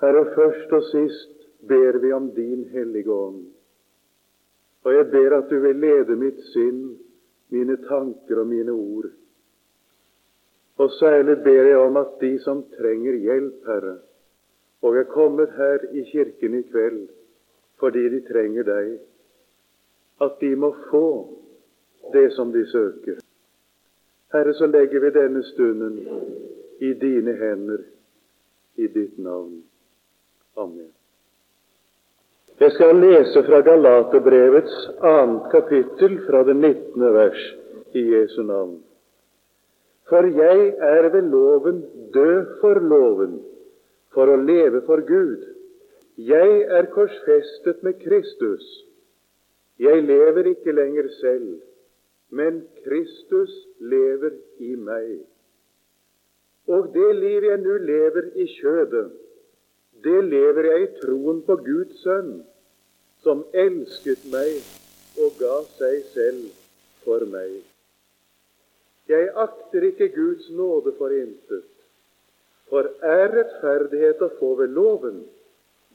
Herre, først og sist ber vi om Din Hellige Ånd. Og jeg ber at du vil lede mitt sinn, mine tanker og mine ord. Og særlig ber jeg om at de som trenger hjelp, Herre, og er kommet her i kirken i kveld fordi de trenger deg, at de må få det som de søker. Herre, så legger vi denne stunden i dine hender, i ditt navn. Amen. Jeg skal lese fra Galaterbrevets annet kapittel, fra det 19. vers, i Jesu navn. For jeg er ved loven død for loven, for å leve for Gud. Jeg er korsfestet med Kristus. Jeg lever ikke lenger selv, men Kristus lever i meg. Og det liv jeg nå lever i kjødet, det lever jeg i troen på Guds sønn, som elsket meg og ga seg selv for meg. Jeg akter ikke Guds nåde for intet. For er rettferdighet å få ved loven,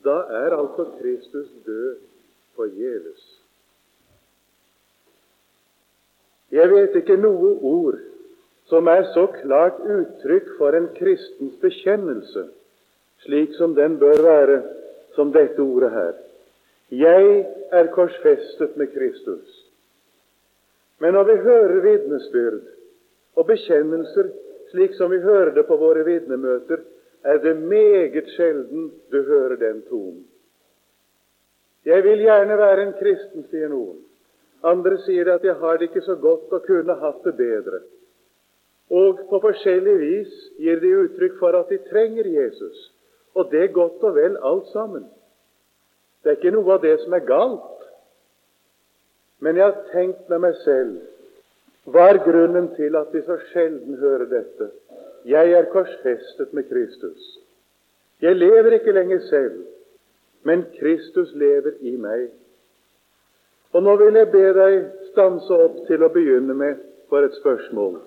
da er altså Kristus død forgjeves. Jeg vet ikke noe ord som er så klart uttrykk for en kristens bekjennelse slik som den bør være, som dette ordet her. Jeg er korsfestet med Kristus. Men når vi hører vitnesbyrd og bekjennelser slik som vi hører det på våre vitnemøter, er det meget sjelden du hører den tonen. Jeg vil gjerne være en kristen, sier noen. Andre sier at jeg har det ikke så godt og kunne hatt det bedre. Og på forskjellig vis gir de uttrykk for at de trenger Jesus. Og det er godt og vel alt sammen. Det er ikke noe av det som er galt. Men jeg har tenkt med meg selv hva er grunnen til at vi så sjelden hører dette? Jeg er korsfestet med Kristus. Jeg lever ikke lenger selv, men Kristus lever i meg. Og nå vil jeg be deg stanse opp til å begynne med for et spørsmål.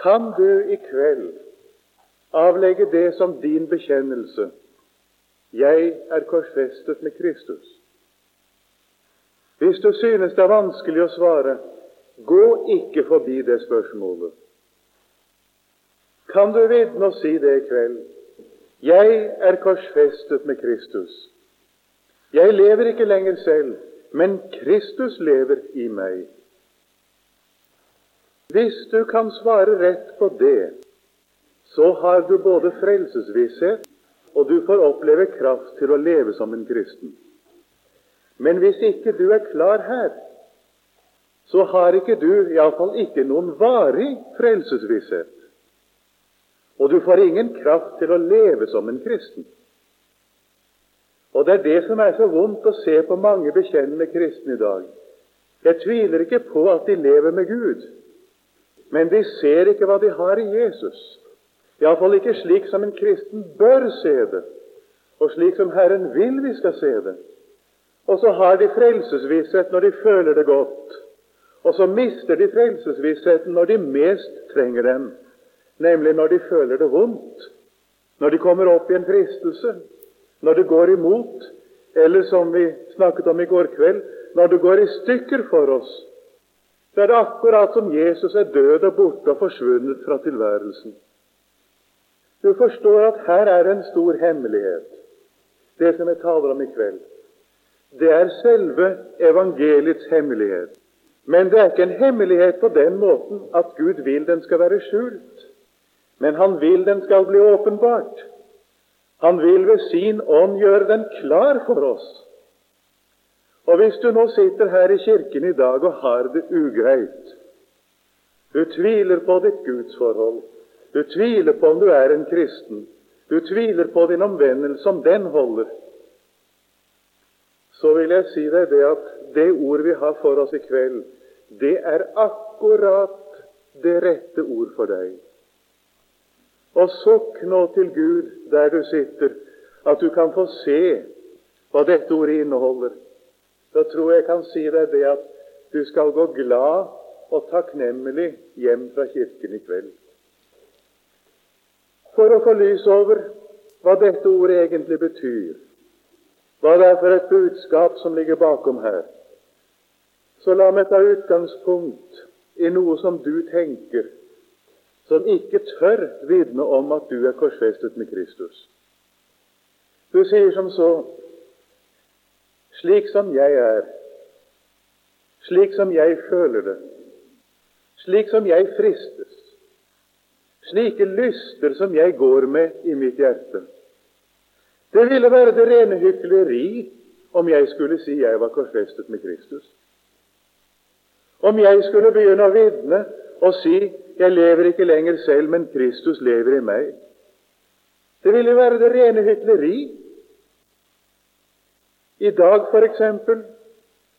Kan du i kveld avlegge det som din bekjennelse. Jeg er korsfestet med Kristus. Hvis du synes det er vanskelig å svare, gå ikke forbi det spørsmålet. Kan du vitne og si det i kveld? Jeg er korsfestet med Kristus. Jeg lever ikke lenger selv, men Kristus lever i meg. Hvis du kan svare rett på det, så har du både frelsesvisshet, og du får oppleve kraft til å leve som en kristen. Men hvis ikke du er klar her, så har ikke du iallfall ikke noen varig frelsesvisshet. Og du får ingen kraft til å leve som en kristen. Og det er det som er så vondt å se på mange bekjennende kristne i dag. Jeg tviler ikke på at de lever med Gud, men de ser ikke hva de har i Jesus. Iallfall ikke slik som en kristen bør se det, og slik som Herren vil vi skal se det. Og så har de frelsesvisshet når de føler det godt, og så mister de frelsesvissheten når de mest trenger den, nemlig når de føler det vondt, når de kommer opp i en fristelse, når det går imot, eller som vi snakket om i går kveld, når det går i stykker for oss. Så er det akkurat som Jesus er død og borte og forsvunnet fra tilværelsen. Du forstår at her er en stor hemmelighet, det som jeg taler om i kveld. Det er selve evangeliets hemmelighet. Men det er ikke en hemmelighet på den måten at Gud vil den skal være skjult. Men Han vil den skal bli åpenbart. Han vil ved sin ånd gjøre den klar for oss. Og hvis du nå sitter her i kirken i dag og har det ugreit, du tviler på ditt gudsforhold, du tviler på om du er en kristen. Du tviler på din omvendelse, om den holder. Så vil jeg si deg det at det ord vi har for oss i kveld, det er akkurat det rette ord for deg. Og sukk nå til Gud der du sitter, at du kan få se hva dette ordet inneholder. Da tror jeg jeg kan si deg det at du skal gå glad og takknemlig hjem fra kirken i kveld for å få lys over hva dette ordet egentlig betyr, hva det er for et budskap som ligger bakom her, så la meg ta utgangspunkt i noe som du tenker, som ikke tør vitne om at du er korsfestet med Kristus. Du sier som så slik som jeg er, slik som jeg føler det, slik som jeg fristes, slike lyster som jeg går med i mitt hjerte. Det ville være det rene hykleri om jeg skulle si jeg var korsfestet med Kristus. Om jeg skulle begynne å vitne og si jeg lever ikke lenger selv, men Kristus lever i meg. Det ville være det rene hykleri. I dag, f.eks.,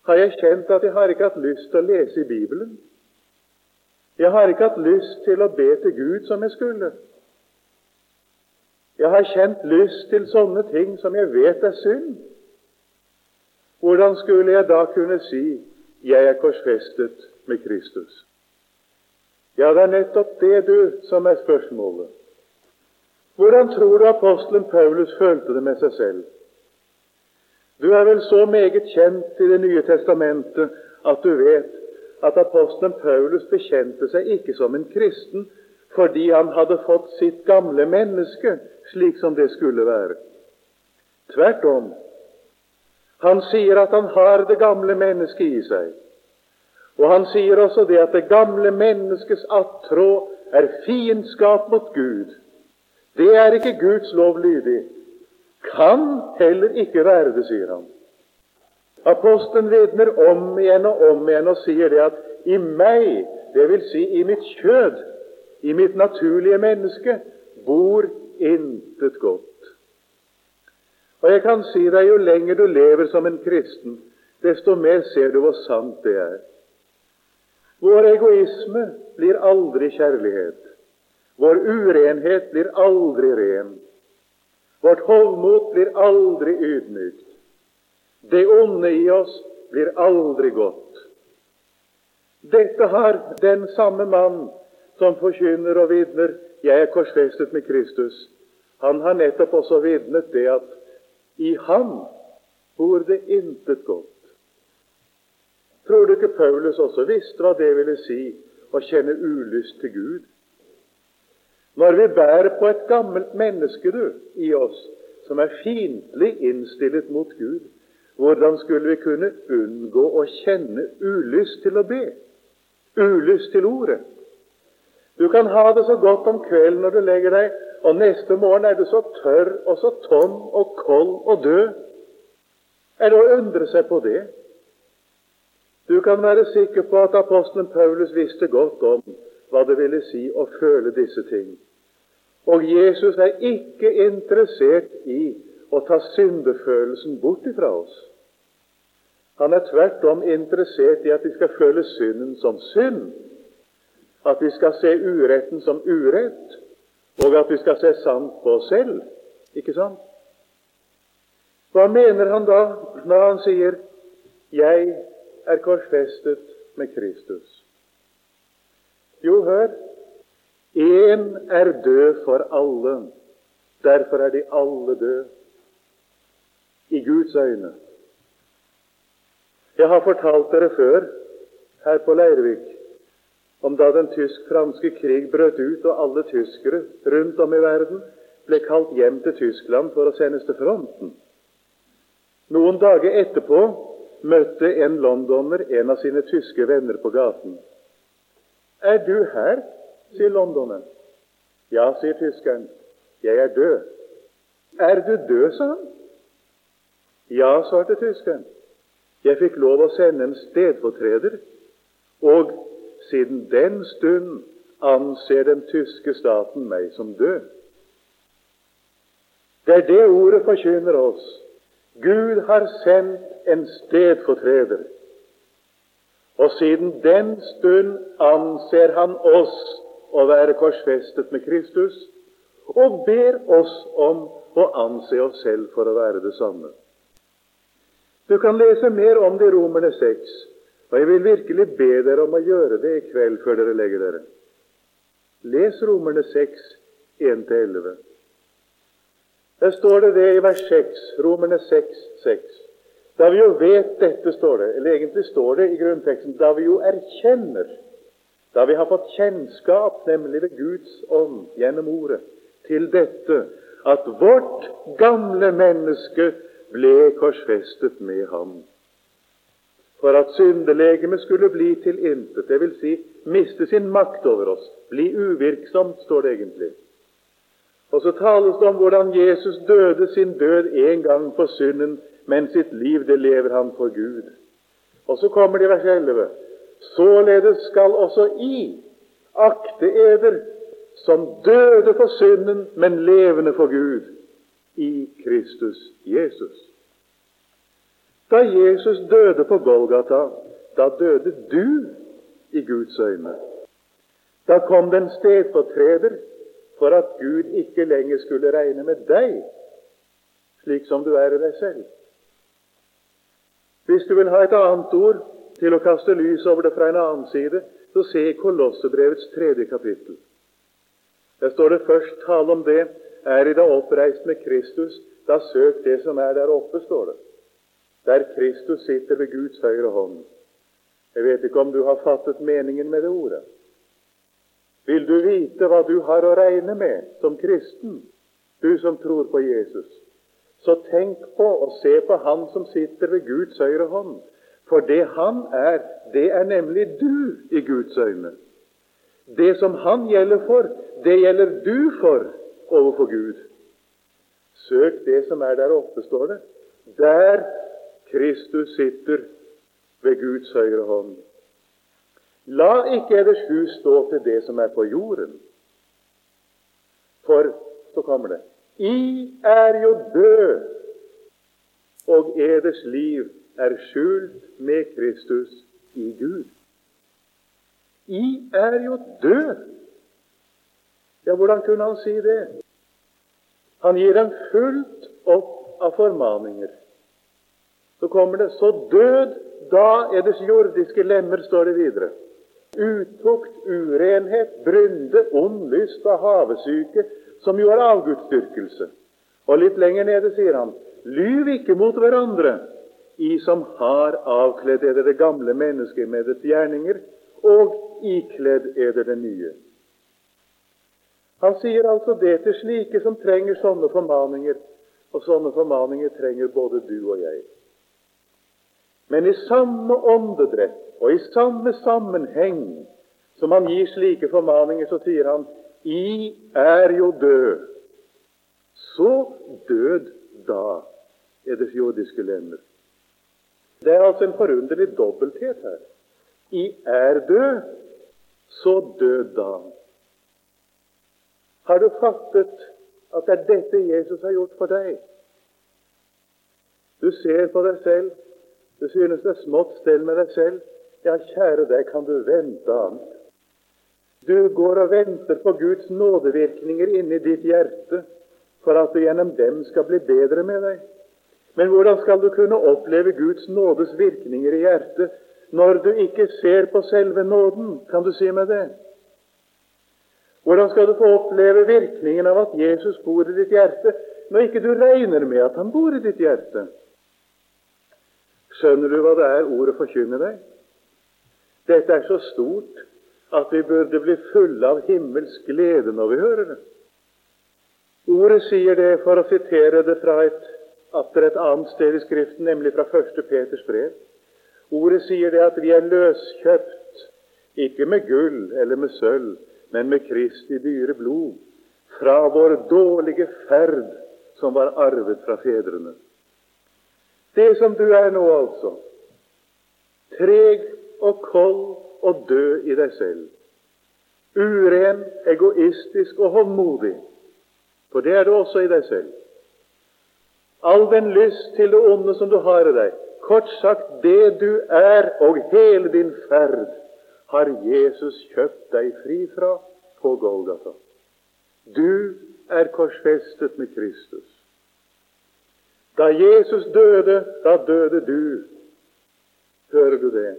har jeg kjent at jeg har ikke hatt lyst til å lese i Bibelen. Jeg har ikke hatt lyst til å be til Gud som jeg skulle. Jeg har kjent lyst til sånne ting som jeg vet er synd. Hvordan skulle jeg da kunne si 'Jeg er korsfestet med Kristus'? Ja, det er nettopp det, du, som er spørsmålet. Hvordan tror du apostelen Paulus følte det med seg selv? Du er vel så meget kjent i Det nye testamentet at du vet at apostelen Paulus bekjente seg ikke som en kristen fordi han hadde fått sitt gamle menneske slik som det skulle være. Tvert om. Han sier at han har det gamle mennesket i seg. Og han sier også det at det gamle menneskets attrå er fiendskap mot Gud. Det er ikke Guds lov lydig. Kan heller ikke være det, sier han. Apostelen vitner om igjen og om igjen og sier det at i meg, vil si i mitt kjød, i mitt naturlige menneske, bor intet godt. Og jeg kan si deg, jo lenger du lever som en kristen, desto mer ser du hvor sant det er. Vår egoisme blir aldri kjærlighet. Vår urenhet blir aldri ren. Vårt hovmot blir aldri ydmykt. Det onde i oss blir aldri godt. Dette har den samme mann som forkynner og vitner 'Jeg er korsfestet med Kristus', han har nettopp også vitnet det at i ham bor det intet godt. Tror du ikke Paulus også visste hva det ville si å kjenne ulyst til Gud? Når vi bærer på et gammelt menneske du, i oss som er fiendtlig innstillet mot Gud, hvordan skulle vi kunne unngå å kjenne ulyst til å be? Ulyst til ordet. Du kan ha det så godt om kvelden når du legger deg, og neste morgen er du så tørr og så tom og kold og død. Er det å undre seg på det? Du kan være sikker på at apostelen Paulus visste godt om hva det ville si å føle disse ting. Og Jesus er ikke interessert i å ta syndefølelsen bort ifra oss. Han er tvert om interessert i at vi skal føle synden som synd, at vi skal se uretten som urett, og at vi skal se sant på oss selv. Ikke sant? Hva mener han da når han sier 'Jeg er korsfestet med Kristus'? Jo, hør. Én er død for alle. Derfor er de alle døde i Guds øyne. Jeg har fortalt dere før her på Leirvik om da den tysk-franske krig brøt ut og alle tyskere rundt om i verden ble kalt hjem til Tyskland for å sendes til fronten. Noen dager etterpå møtte en londoner en av sine tyske venner på gaten. 'Er du her?' sier londoneren. 'Ja', sier tyskeren. 'Jeg er død'. 'Er du død', sa han. Ja, svarte tyskeren. Jeg fikk lov å sende en stedfortreder, og siden den stund anser den tyske staten meg som død. Det er det ordet forkynner oss. Gud har sendt en stedfortreder. Og siden den stund anser han oss å være korsfestet med Kristus, og ber oss om å anse oss selv for å være det samme. Du kan lese mer om det i Romerne 6, og jeg vil virkelig be dere om å gjøre det i kveld før dere legger dere. Les Romerne 6, 1-11. Der står det det i vers 6, Romerne 6, 6. Da vi jo vet dette, står det, eller egentlig står det i grunnteksten, da vi jo erkjenner, da vi har fått kjennskap, nemlig ved Guds ånd gjennom ordet, til dette at vårt gamle menneske ble korsfestet med ham. For at syndelegemet skulle bli til intet, dvs. Si, miste sin makt over oss, bli uvirksomt, står det egentlig. Og så tales det om hvordan Jesus døde sin død en gang for synden, men sitt liv det lever han for Gud. Og så kommer det i vers 11. Således skal også I akte eder som døde for synden, men levende for Gud, i Kristus Jesus. Da Jesus døde på Golgata, da døde du i Guds øyne. Da kom det en stedfortreder for at Gud ikke lenger skulle regne med deg slik som du er i deg selv. Hvis du vil ha et annet ord til å kaste lys over det fra en annen side, så se i Kolossebrevets tredje kapittel. Der står det først tale om det er i det oppreist med Kristus, da søk det som er der oppe, står det. Der Kristus sitter ved Guds høyre hånd. Jeg vet ikke om du har fattet meningen med det ordet. Vil du vite hva du har å regne med som kristen, du som tror på Jesus, så tenk på og se på Han som sitter ved Guds høyre hånd. For det Han er, det er nemlig du i Guds øyne. Det som Han gjelder for, det gjelder du for overfor Gud. Søk det som er der oppe, står det. Der Kristus sitter ved Guds høyre hånd. La ikke eders hus stå til det som er på jorden. For så kommer det I er jo død, og eders liv er skjult med Kristus i Gud. I er jo død. Ja, hvordan kunne han si det? Han gir dem fullt opp av formaninger. Så kommer det Så død da eders jordiske lemmer, står det videre. Utukt, urenhet, brynde, ond lyst og havesyke, som jo er avgudsdyrkelse. Og litt lenger nede sier han, lyv ikke mot hverandre, i som har avkledd eder det gamle mennesket med dets gjerninger, og ikledd eder det nye. Han sier altså det til slike som trenger sånne formaninger, og sånne formaninger trenger både du og jeg. Men i samme åndedrett og i samme sammenheng som han gir slike formaninger, så sier han I er jo død. Så død da er det jordiske lemmer. Det er altså en forunderlig dobbelthet her. I er død, så død da. Har du fattet at det er dette Jesus har gjort for deg? Du ser på deg selv. Du synes det er smått stell med deg selv. Ja, kjære deg, kan du vente annet? Du går og venter på Guds nådevirkninger inni ditt hjerte for at du gjennom dem skal bli bedre med deg. Men hvordan skal du kunne oppleve Guds nådes virkninger i hjertet når du ikke ser på selve nåden? Kan du si meg det? Hvordan skal du få oppleve virkningen av at Jesus bor i ditt hjerte, når ikke du regner med at han bor i ditt hjerte? Skjønner du hva det er ordet forkynner deg? Dette er så stort at vi burde bli fulle av himmelsk glede når vi hører det. Ordet sier det, for å sitere det fra et, atter et annet sted i Skriften, nemlig fra 1. Peters brev. Ordet sier det at vi er løskjøpt, ikke med gull eller med sølv, men med Kristi dyre blod, fra vår dårlige ferd som var arvet fra fedrene. Det som du er nå, altså, treg og kold og død i deg selv. Uren, egoistisk og håndmodig, for det er du også i deg selv. All den lyst til det onde som du har i deg, kort sagt det du er og hele din ferd, har Jesus kjøpt deg fri fra på Golgata. Du er korsfestet med Kristus. Da Jesus døde, da døde du. Hører du det?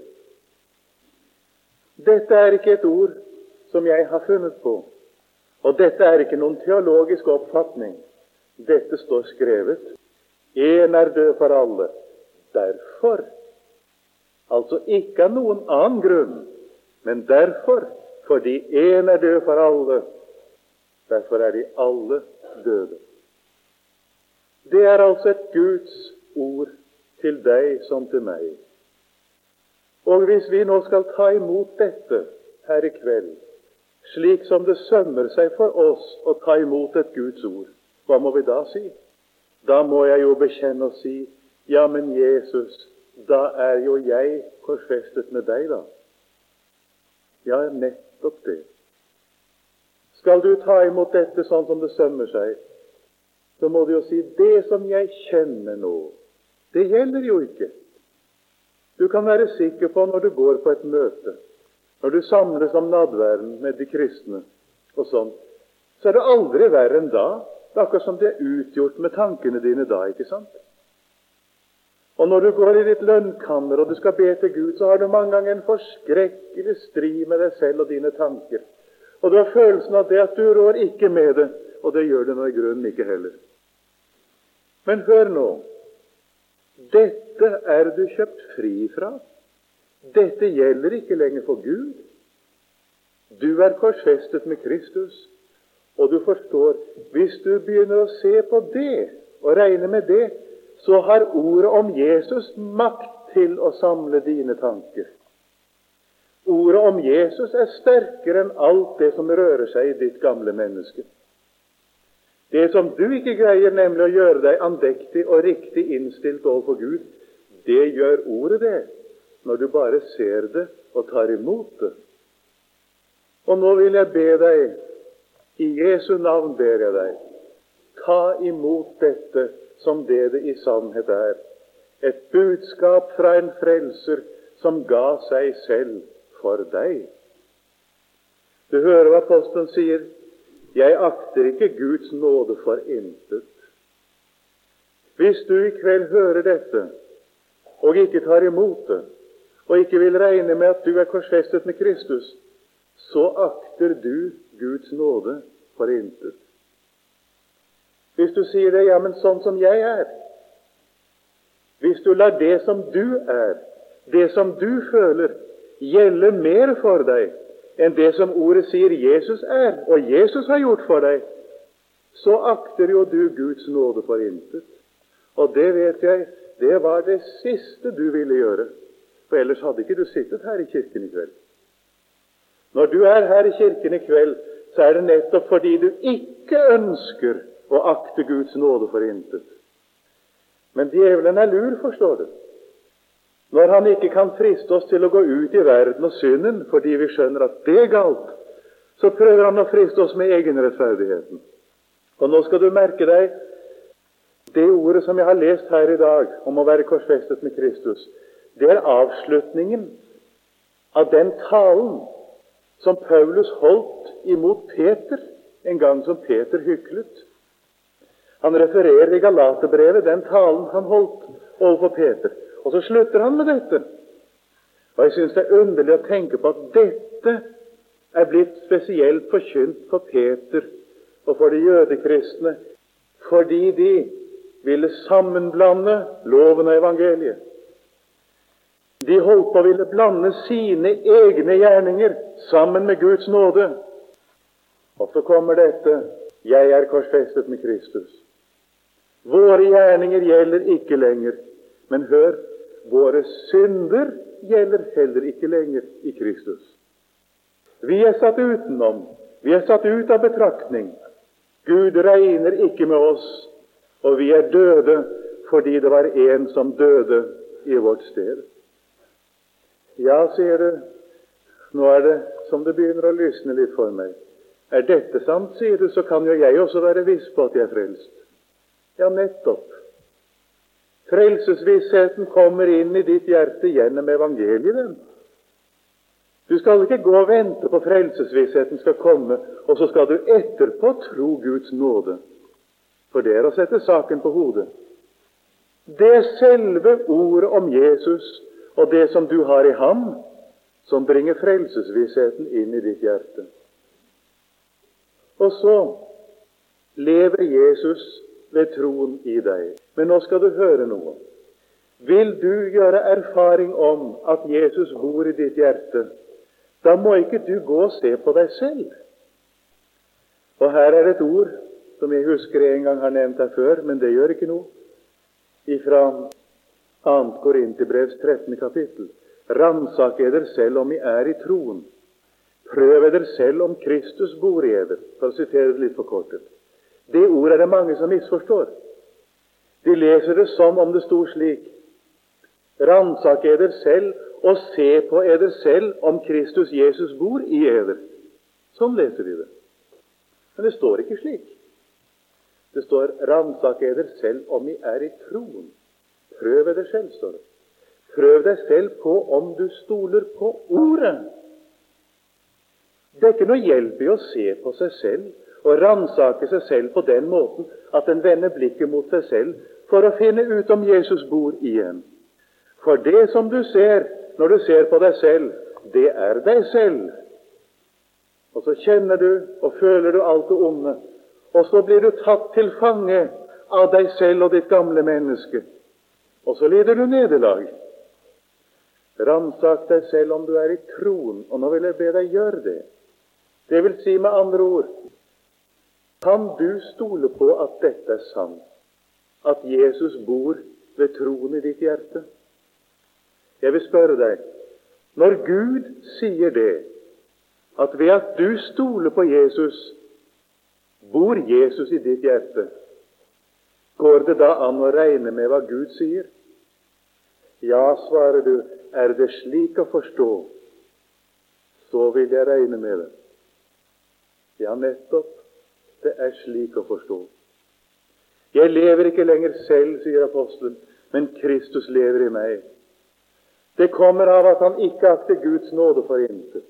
Dette er ikke et ord som jeg har funnet på, og dette er ikke noen teologisk oppfatning Dette står skrevet. Én er død for alle. Derfor. Altså ikke av noen annen grunn, men derfor. Fordi én er død for alle. Derfor er de alle døde. Det er altså et Guds ord til deg som til meg. Og hvis vi nå skal ta imot dette her i kveld, slik som det sømmer seg for oss å ta imot et Guds ord, hva må vi da si? Da må jeg jo bekjenne og si ja, men Jesus, da er jo jeg korsfestet med deg, da. Ja, nettopp det. Skal du ta imot dette sånn som det sømmer seg, så må du jo si det som jeg kjenner nå, det gjelder jo ikke. Du kan være sikker på når du går på et møte, når du samles om nadværen med de kristne og sånn, så er det aldri verre enn da det er akkurat som det er utgjort med tankene dine da. ikke sant? Og når du går i ditt lønnkammer og du skal be til Gud, så har du mange ganger en forskrekkelig strid med deg selv og dine tanker. Og du har følelsen av det at du rår ikke med det, og det gjør du nå i grunnen ikke heller. Men hør nå. Dette er du kjøpt fri fra. Dette gjelder ikke lenger for Gud. Du er korsfestet med Kristus. Og du forstår, hvis du begynner å se på det og regne med det, så har ordet om Jesus makt til å samle dine tanker. Ordet om Jesus er sterkere enn alt det som rører seg i ditt gamle menneske. Det som du ikke greier, nemlig å gjøre deg andektig og riktig innstilt overfor Gud, det gjør ordet det, når du bare ser det og tar imot det. Og nå vil jeg be deg i Jesu navn ber jeg deg, ta imot dette som det det i sannhet er. Et budskap fra en frelser som ga seg selv for deg. Du hører hva apostelen sier. Jeg akter ikke Guds nåde for intet. Hvis du i kveld hører dette og ikke tar imot det, og ikke vil regne med at du er korsfestet med Kristus, så akter du Guds nåde for intet. Hvis du sier det, ja, men sånn som jeg er Hvis du lar det som du er, det som du føler, gjelde mer for deg enn det som ordet sier Jesus er, og Jesus har gjort for deg, så akter jo du Guds nåde for intet. Og det vet jeg, det var det siste du ville gjøre. For ellers hadde ikke du sittet her i kirken i kveld. Når du er her i kirken i kveld, så er det nettopp fordi du ikke ønsker å akte Guds nåde for intet. Men djevelen er lur, forstår du. Når han ikke kan friste oss til å gå ut i verden og synden fordi vi skjønner at det er galt, så prøver han å friste oss med egenrettferdigheten. Og nå skal du merke deg det ordet som jeg har lest her i dag om å være korsfestet med Kristus. Det er avslutningen av den talen som Paulus holdt imot Peter en gang som Peter hyklet. Han refererer i Galaterbrevet den talen han holdt overfor Peter. Og så slutter han med dette. Og Jeg syns det er underlig å tenke på at dette er blitt spesielt forkynt for Peter og for de jødekristne fordi de ville sammenblande loven og evangeliet. De holdt på å ville blande sine egne gjerninger sammen med Guds nåde. Og så kommer dette 'Jeg er korsfestet med Kristus'. Våre gjerninger gjelder ikke lenger. Men hør våre synder gjelder heller ikke lenger i Kristus. Vi er satt utenom. Vi er satt ut av betraktning. Gud regner ikke med oss, og vi er døde fordi det var en som døde i vårt sted. Ja, sier du, nå er det som det begynner å lysne litt for meg. Er dette sant, sier du, så kan jo jeg også være viss på at jeg er frelst. Ja, nettopp. Frelsesvissheten kommer inn i ditt hjerte gjennom evangeliet. Du skal ikke gå og vente på frelsesvissheten skal komme, og så skal du etterpå tro Guds nåde. For det er å sette saken på hodet. Det er selve ordet om Jesus og det som du har i ham, som bringer frelsesvissheten inn i ditt hjerte. Og så lever Jesus ved troen i deg. Men nå skal du høre noe. Vil du gjøre erfaring om at Jesus bor i ditt hjerte, da må ikke du gå og se på deg selv. Og her er et ord som jeg husker jeg en gang har nevnt her før, men det gjør ikke noe. Ifra 2. Korinterbrevs 13. kapittel. Ransak eder selv om I er i troen. Prøv eder selv om Kristus bor i eder, for å sitere det litt forkortet. Det ordet er det mange som misforstår. De leser det som om det sto slik Ransak eder selv og se på eder selv om Kristus Jesus bor i eder. Sånn leser de det. Men det står ikke slik. Det står 'ransak eder selv om I er i troen'. Prøv eder selv, står det. Prøv deg selv på om du stoler på Ordet. Det er ikke noe hjelp i å se på seg selv og ransake seg selv på den måten at en vender blikket mot seg selv for å finne ut om Jesus bor igjen. For det som du ser når du ser på deg selv, det er deg selv. Og så kjenner du og føler du alt det onde, og så blir du tatt til fange av deg selv og ditt gamle menneske. Og så lider du nederlag. Ransak deg selv om du er i troen, og nå vil jeg be deg gjøre det. Det vil si med andre ord Kan du stole på at dette er sant, at Jesus bor ved troen i ditt hjerte? Jeg vil spørre deg når Gud sier det, at ved at du stoler på Jesus, bor Jesus i ditt hjerte, går det da an å regne med hva Gud sier? Ja, svarer du, er det slik å forstå, så vil jeg regne med det. Ja, nettopp. Det er slik å forstå. Jeg lever ikke lenger selv, sier apostelen, men Kristus lever i meg. Det kommer av at han ikke akter Guds nåde for intet.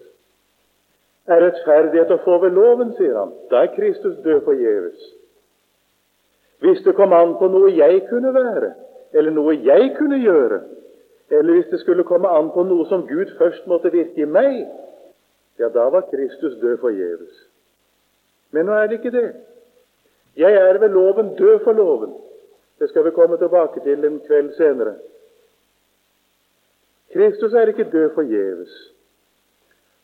Er rettferdighet å få ved loven, sier han, da er Kristus død forgjeves. Hvis det kom an på noe jeg kunne være, eller noe jeg kunne gjøre, eller hvis det skulle komme an på noe som Gud først måtte virke i meg, ja, da var Kristus død forgjeves. Men nå er det ikke det. Jeg er ved loven død for loven. Det skal vi komme tilbake til en kveld senere. Kristus er ikke død forgjeves.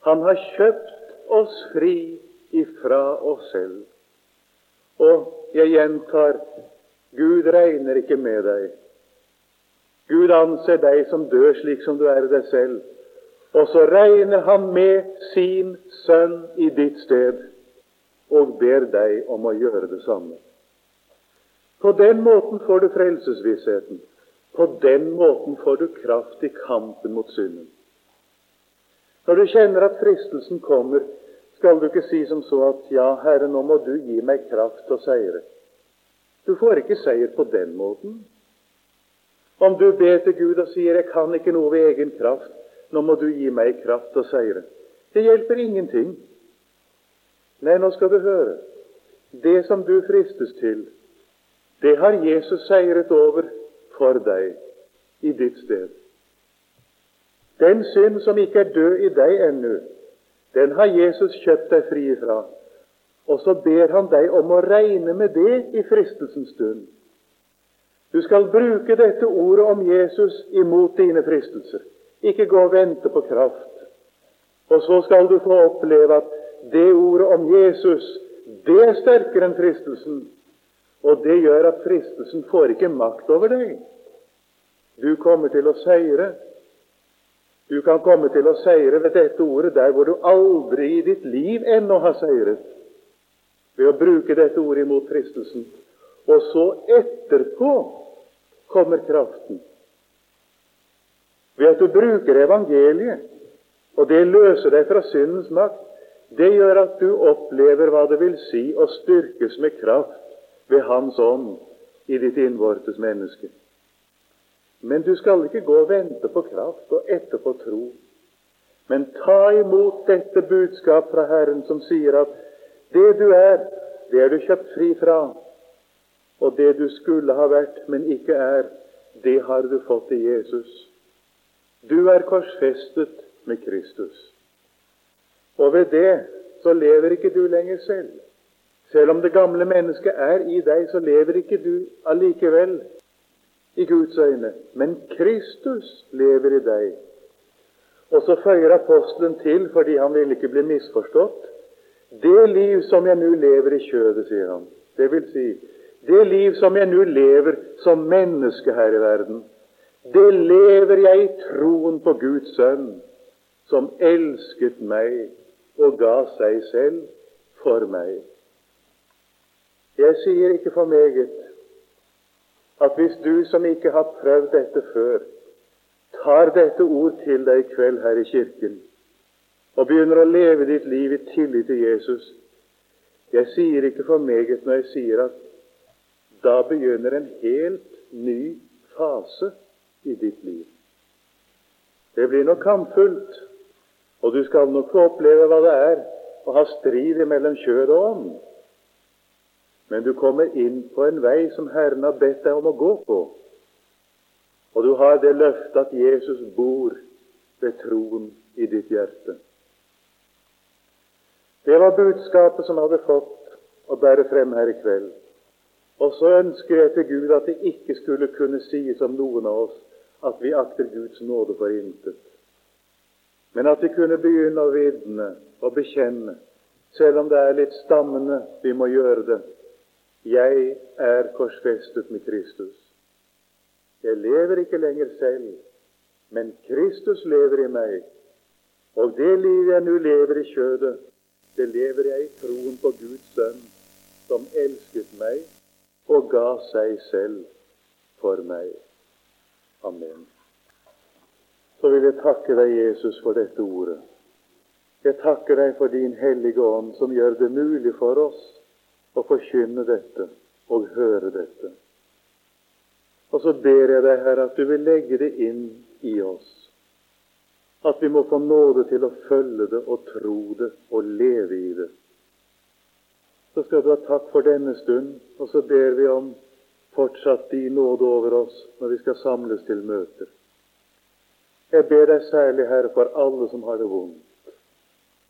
Han har kjøpt oss fri ifra oss selv. Og jeg gjentar Gud regner ikke med deg Gud anser deg som død slik som du er deg selv. Og så regner Han med sin sønn i ditt sted og ber deg om å gjøre det samme. På den måten får du frelsesvissheten. På den måten får du kraft i kampen mot synden. Når du kjenner at fristelsen kommer, skal du ikke si som så at 'Ja, Herre, nå må du gi meg kraft og seire'. Du får ikke seier på den måten. Om du ber til Gud og sier 'Jeg kan ikke noe ved egen kraft', nå må du gi meg kraft og seire. Det hjelper ingenting. Nei, nå skal du høre. Det som du fristes til, det har Jesus seiret over for deg i ditt sted. Den synd som ikke er død i deg ennå, den har Jesus kjøpt deg fri fra. Og så ber han deg om å regne med det i fristelsens stund. Du skal bruke dette ordet om Jesus imot dine fristelser. Ikke gå og vente på kraft. Og så skal du få oppleve at det ordet om Jesus, det er sterkere enn fristelsen. Og det gjør at fristelsen får ikke makt over deg. Du kommer til å seire. Du kan komme til å seire ved dette ordet der hvor du aldri i ditt liv ennå har seiret. Ved å bruke dette ordet imot fristelsen. Og så etterpå kommer kraften. Ved at du bruker evangeliet, og det løser deg fra syndens makt, det gjør at du opplever hva det vil si å styrkes med kraft ved Hans ånd i ditt innvortes menneske. Men du skal ikke gå og vente på kraft og etterpå tro. Men ta imot dette budskap fra Herren som sier at det du er, det er du kjøpt fri fra. Og det du skulle ha vært, men ikke er, det har du fått i Jesus. Du er korsfestet med Kristus. Og ved det så lever ikke du lenger selv. Selv om det gamle mennesket er i deg, så lever ikke du allikevel i Guds øyne. Men Kristus lever i deg. Og så føyer apostelen til, fordi han vil ikke bli misforstått, det liv som jeg nå lever i kjødet, sier han. Det vil si, det liv som jeg nå lever som menneske her i verden, det lever jeg i troen på Guds sønn, som elsket meg og ga seg selv for meg. Jeg sier ikke for meget at hvis du som ikke har prøvd dette før, tar dette ord til deg i kveld her i kirken og begynner å leve ditt liv i tillit til Jesus Jeg sier ikke for meget når jeg sier at da begynner en helt ny fase i ditt liv. Det blir nok kampfullt, og du skal nok få oppleve hva det er å ha strid mellom kjød og ånd. Men du kommer inn på en vei som Herren har bedt deg om å gå på. Og du har det løftet at Jesus bor ved troen i ditt hjerte. Det var budskapet som hadde fått å bære frem her i kveld. Og så ønsker jeg til Gud at det ikke skulle kunne sies om noen av oss at vi akter Guds nåde for intet, men at vi kunne begynne å vitne og bekjenne, selv om det er litt stammende vi må gjøre det. Jeg er korsfestet med Kristus. Jeg lever ikke lenger selv, men Kristus lever i meg. Og det livet jeg nå lever i kjødet, det lever jeg i troen på Guds sønn, som elsket meg og ga seg selv for meg. Amen. Så vil jeg takke deg, Jesus, for dette ordet. Jeg takker deg for din hellige ånd, som gjør det mulig for oss å forkynne dette og høre dette. Og så ber jeg deg, Herre, at du vil legge det inn i oss. At vi må få nåde til å følge det og tro det og leve i det. Så skal du ha takk for denne stund, og så ber vi om fortsatt din nåde over oss når vi skal samles til møter. Jeg ber deg særlig, Herre, for alle som har det vondt,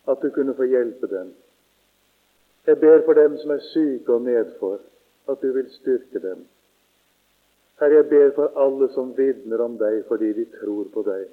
at du kunne få hjelpe dem. Jeg ber for dem som er syke og nedfor, at du vil styrke dem. Herre, jeg ber for alle som vitner om deg fordi de tror på deg.